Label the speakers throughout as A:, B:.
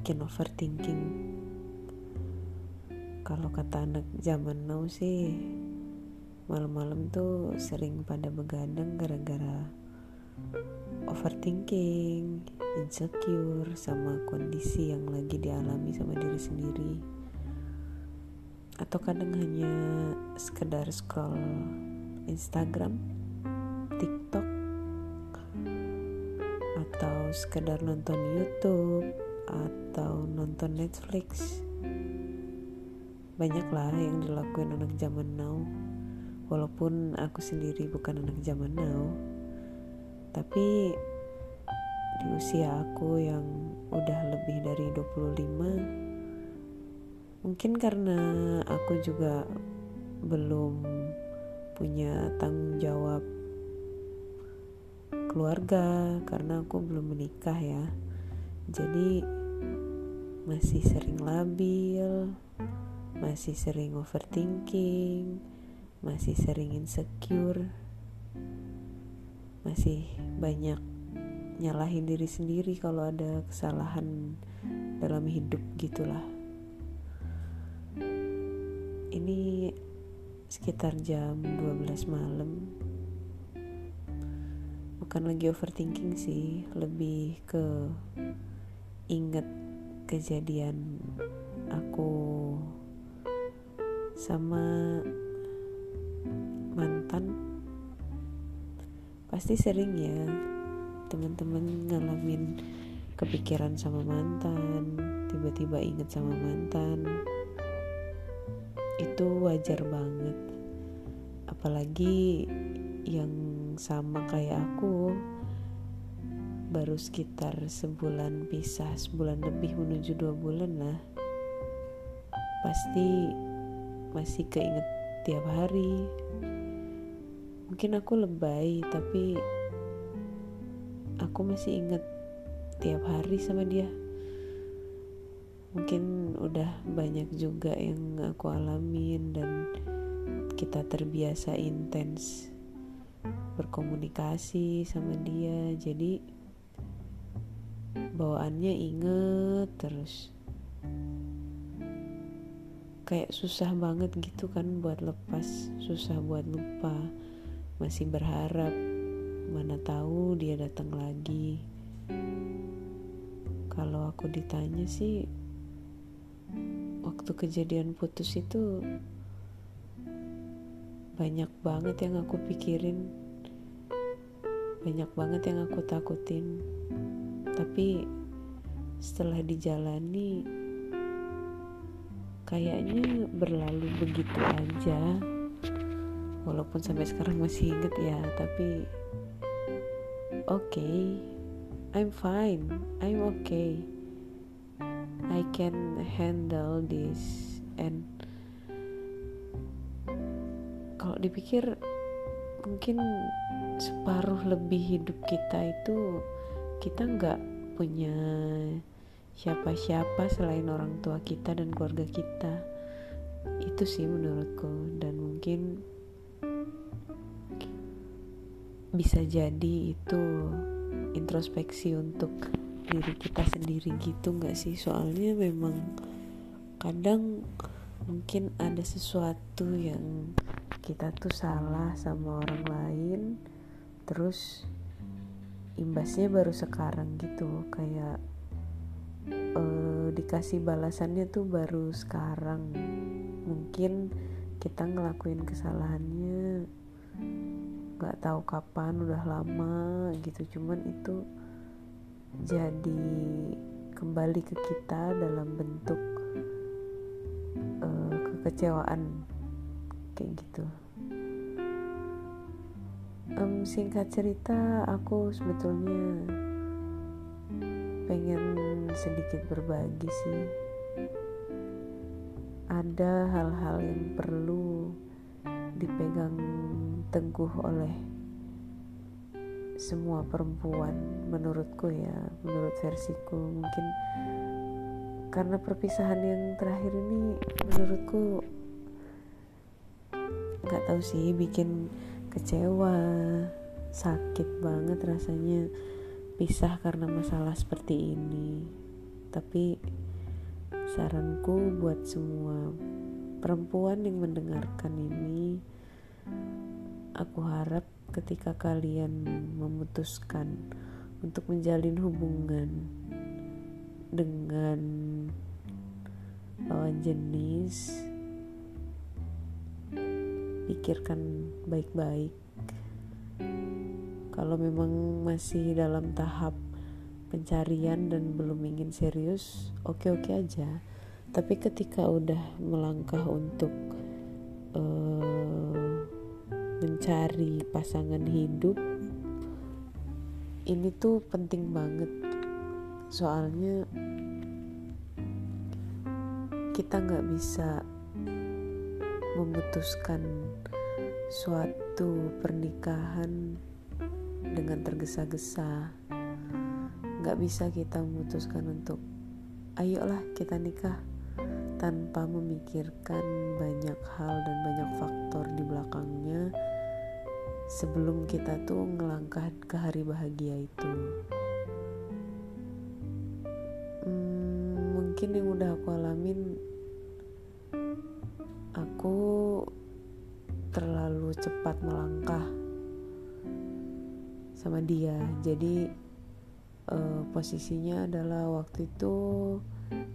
A: bikin overthinking kalau kata anak zaman now sih malam-malam tuh sering pada begadang gara-gara overthinking, insecure sama kondisi yang lagi dialami sama diri sendiri. Atau kadang hanya sekedar scroll Instagram, TikTok, atau sekedar nonton YouTube atau nonton Netflix. Banyaklah yang dilakuin anak zaman now. Walaupun aku sendiri bukan anak zaman now, tapi di usia aku yang udah lebih dari 25 mungkin karena aku juga belum punya tanggung jawab keluarga karena aku belum menikah ya jadi masih sering labil masih sering overthinking masih sering insecure masih banyak nyalahin diri sendiri kalau ada kesalahan dalam hidup gitulah. Ini sekitar jam 12 malam. Bukan lagi overthinking sih lebih ke inget kejadian aku sama mantan pasti sering ya teman-teman ngalamin kepikiran sama mantan tiba-tiba inget sama mantan. Itu wajar banget. Apalagi yang sama kayak aku baru sekitar sebulan pisah sebulan lebih menuju dua bulan lah. Pasti masih keinget tiap hari. Mungkin aku lebay tapi aku masih inget tiap hari sama dia. Mungkin udah banyak juga yang aku alamin dan kita terbiasa intens berkomunikasi sama dia. Jadi bawaannya inget terus. Kayak susah banget gitu kan buat lepas susah buat lupa. Masih berharap mana tahu dia datang lagi. Kalau aku ditanya sih waktu kejadian putus itu banyak banget yang aku pikirin. Banyak banget yang aku takutin tapi setelah dijalani kayaknya berlalu begitu aja. Walaupun sampai sekarang masih inget ya tapi oke. Okay, I'm fine. I'm okay I can handle this. And kalau dipikir mungkin separuh lebih hidup kita itu kita nggak punya siapa-siapa selain orang tua kita dan keluarga kita. Itu sih menurutku. Dan mungkin bisa jadi itu introspeksi untuk diri kita sendiri gitu nggak sih? Soalnya memang kadang mungkin ada sesuatu yang kita tuh salah sama orang lain terus imbasnya baru sekarang gitu kayak uh, dikasih balasannya tuh baru sekarang. Mungkin kita ngelakuin kesalahannya nggak tahu kapan udah lama gitu. Cuman itu jadi kembali ke kita dalam bentuk uh, kekecewaan kayak gitu singkat cerita aku sebetulnya pengen sedikit berbagi sih. Ada hal-hal yang perlu dipegang teguh oleh semua perempuan menurutku ya menurut versiku. Mungkin karena perpisahan yang terakhir ini menurutku nggak tahu sih bikin kecewa sakit banget rasanya pisah karena masalah seperti ini. Tapi saranku buat semua perempuan yang mendengarkan ini aku harap ketika kalian memutuskan untuk menjalin hubungan dengan lawan jenis pikirkan baik-baik. Kalau memang masih dalam tahap pencarian dan belum ingin serius oke-oke aja. Tapi ketika udah melangkah untuk uh, mencari pasangan hidup ini tuh penting banget. Soalnya kita nggak bisa memutuskan suatu pernikahan dengan tergesa-gesa nggak bisa kita memutuskan untuk ayolah kita nikah tanpa memikirkan banyak hal dan banyak faktor di belakangnya sebelum kita tuh ngelangkah ke hari bahagia itu. Hmm, mungkin yang udah aku alamin aku terlalu cepat melangkah sama dia. Jadi uh, posisinya adalah waktu itu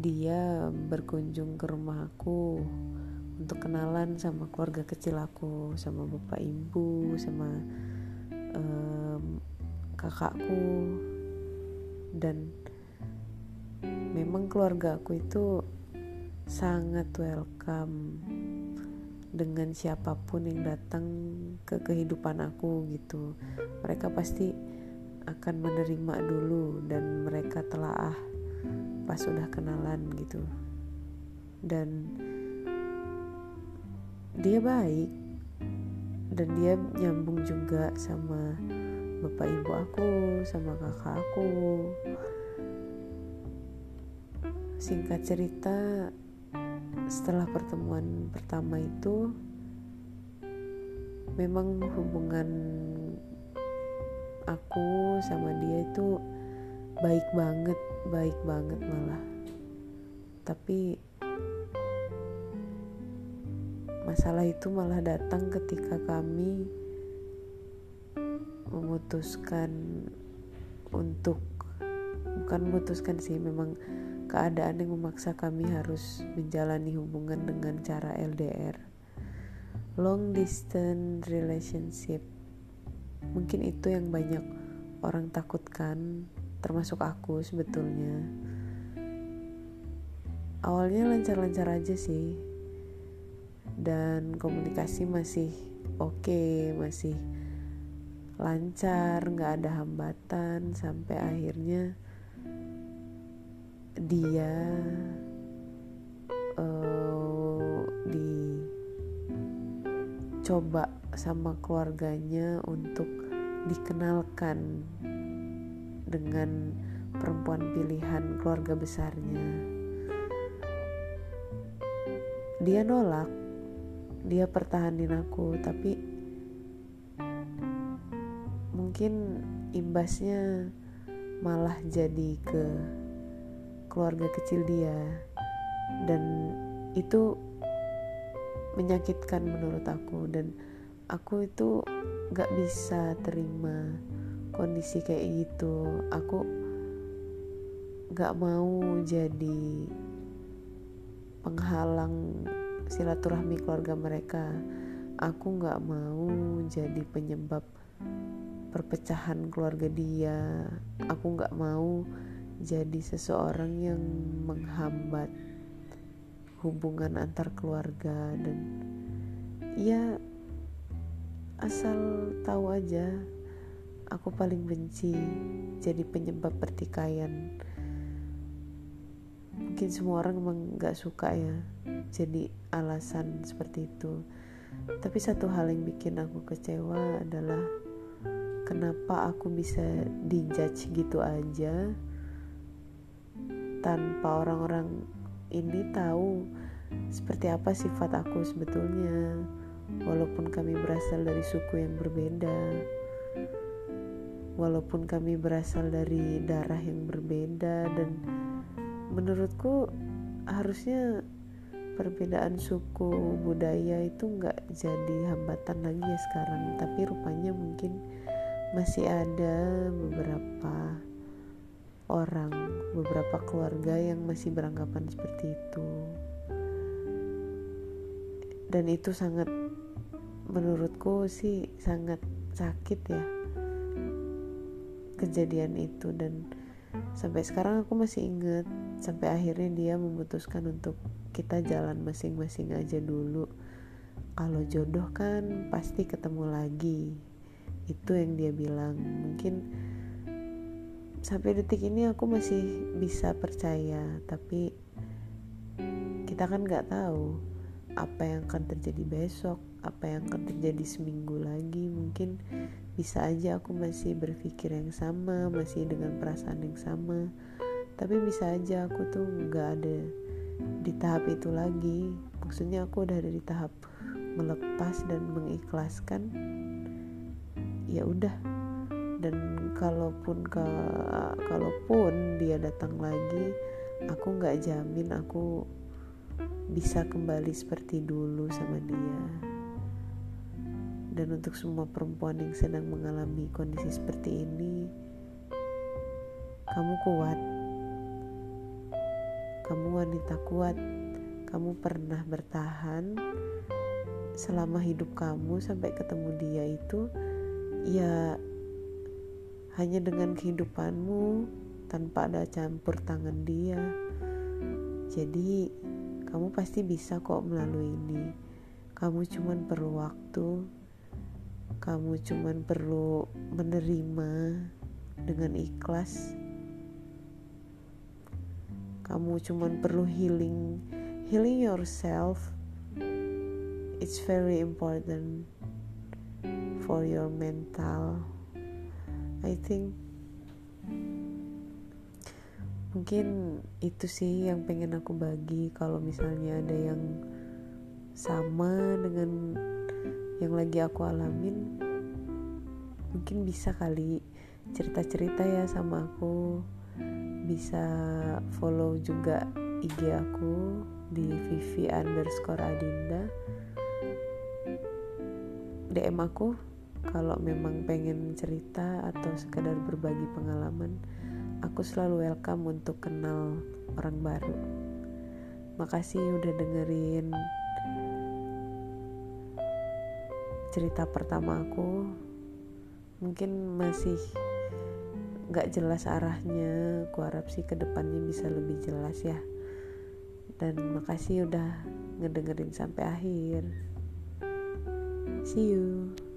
A: dia berkunjung ke rumah aku untuk kenalan sama keluarga kecil aku sama bapak ibu sama um, kakakku. Dan memang keluarga aku itu sangat welcome dengan siapa pun yang datang ke kehidupan aku gitu. Mereka pasti akan menerima dulu dan mereka telah ah pas sudah kenalan gitu. Dan dia baik dan dia nyambung juga sama bapak ibu aku sama kakak aku. Singkat cerita setelah pertemuan pertama itu memang hubungan aku sama dia itu baik banget baik banget malah. Tapi masalah itu malah datang ketika kami memutuskan untuk bukan memutuskan sih memang keadaan yang memaksa kami harus menjalani hubungan dengan cara LDR long distance relationship. Mungkin itu yang banyak orang takutkan termasuk aku sebetulnya. Awalnya lancar-lancar aja sih. Dan komunikasi masih oke okay, masih lancar nggak ada hambatan sampai akhirnya dia uh, dicoba sama keluarganya untuk dikenalkan dengan perempuan pilihan keluarga besarnya. Dia nolak, dia pertahanin aku, tapi mungkin imbasnya malah jadi ke keluarga kecil dia. Dan itu menyakitkan menurut aku. Dan aku itu gak bisa terima kondisi kayak gitu. Aku gak mau jadi penghalang silaturahmi keluarga mereka. Aku gak mau jadi penyebab perpecahan keluarga dia. Aku gak mau jadi seseorang yang menghambat hubungan antar keluarga dan ya asal tahu aja aku paling benci jadi penyebab pertikaian. Mungkin semua orang emang gak suka ya jadi alasan seperti itu. Tapi satu hal yang bikin aku kecewa adalah kenapa aku bisa dijudge gitu aja tanpa orang-orang ini tahu seperti apa sifat aku sebetulnya. Walaupun kami berasal dari suku yang berbeda. Walaupun kami berasal dari darah yang berbeda. Dan menurutku harusnya perbedaan suku budaya itu nggak jadi hambatan lagi ya sekarang. Tapi rupanya mungkin masih ada beberapa orang beberapa keluarga yang masih beranggapan seperti itu. Dan itu sangat menurutku sih sangat sakit ya kejadian itu. Dan sampai sekarang aku masih inget sampai akhirnya dia memutuskan untuk kita jalan masing-masing aja dulu. Kalau jodoh kan pasti ketemu lagi itu yang dia bilang. Mungkin sampai detik ini aku masih bisa percaya tapi kita kan nggak tahu apa yang akan terjadi besok apa yang akan terjadi seminggu lagi. Mungkin bisa aja aku masih berpikir yang sama masih dengan perasaan yang sama. Tapi bisa aja aku tuh nggak ada di tahap itu lagi. Maksudnya aku udah ada di tahap melepas dan mengikhlaskan. Ya udah dan kalaupun ke kalaupun dia datang lagi aku nggak jamin aku bisa kembali seperti dulu sama dia dan untuk semua perempuan yang sedang mengalami kondisi seperti ini, kamu kuat. Kamu wanita kuat. Kamu pernah bertahan selama hidup kamu sampai ketemu dia itu ya hanya dengan kehidupanmu tanpa ada campur tangan dia. Jadi, kamu pasti bisa kok melalui ini. Kamu cuman perlu waktu kamu cuman perlu menerima dengan ikhlas kamu cuman perlu healing healing yourself it's very important for your mental I think. Mungkin itu sih yang pengen aku bagi. Kalau misalnya ada yang sama dengan yang lagi aku alamin mungkin bisa kali. Cerita-cerita ya sama aku. Bisa follow juga IG aku di Vivi underscore Adinda. DM aku kalau memang pengen cerita atau sekedar berbagi pengalaman aku selalu welcome untuk kenal orang baru. Makasih udah dengerin cerita pertama aku. Mungkin masih nggak jelas arahnya aku harap sih ke depannya bisa lebih jelas ya. Dan makasih udah ngedengerin sampai akhir. See you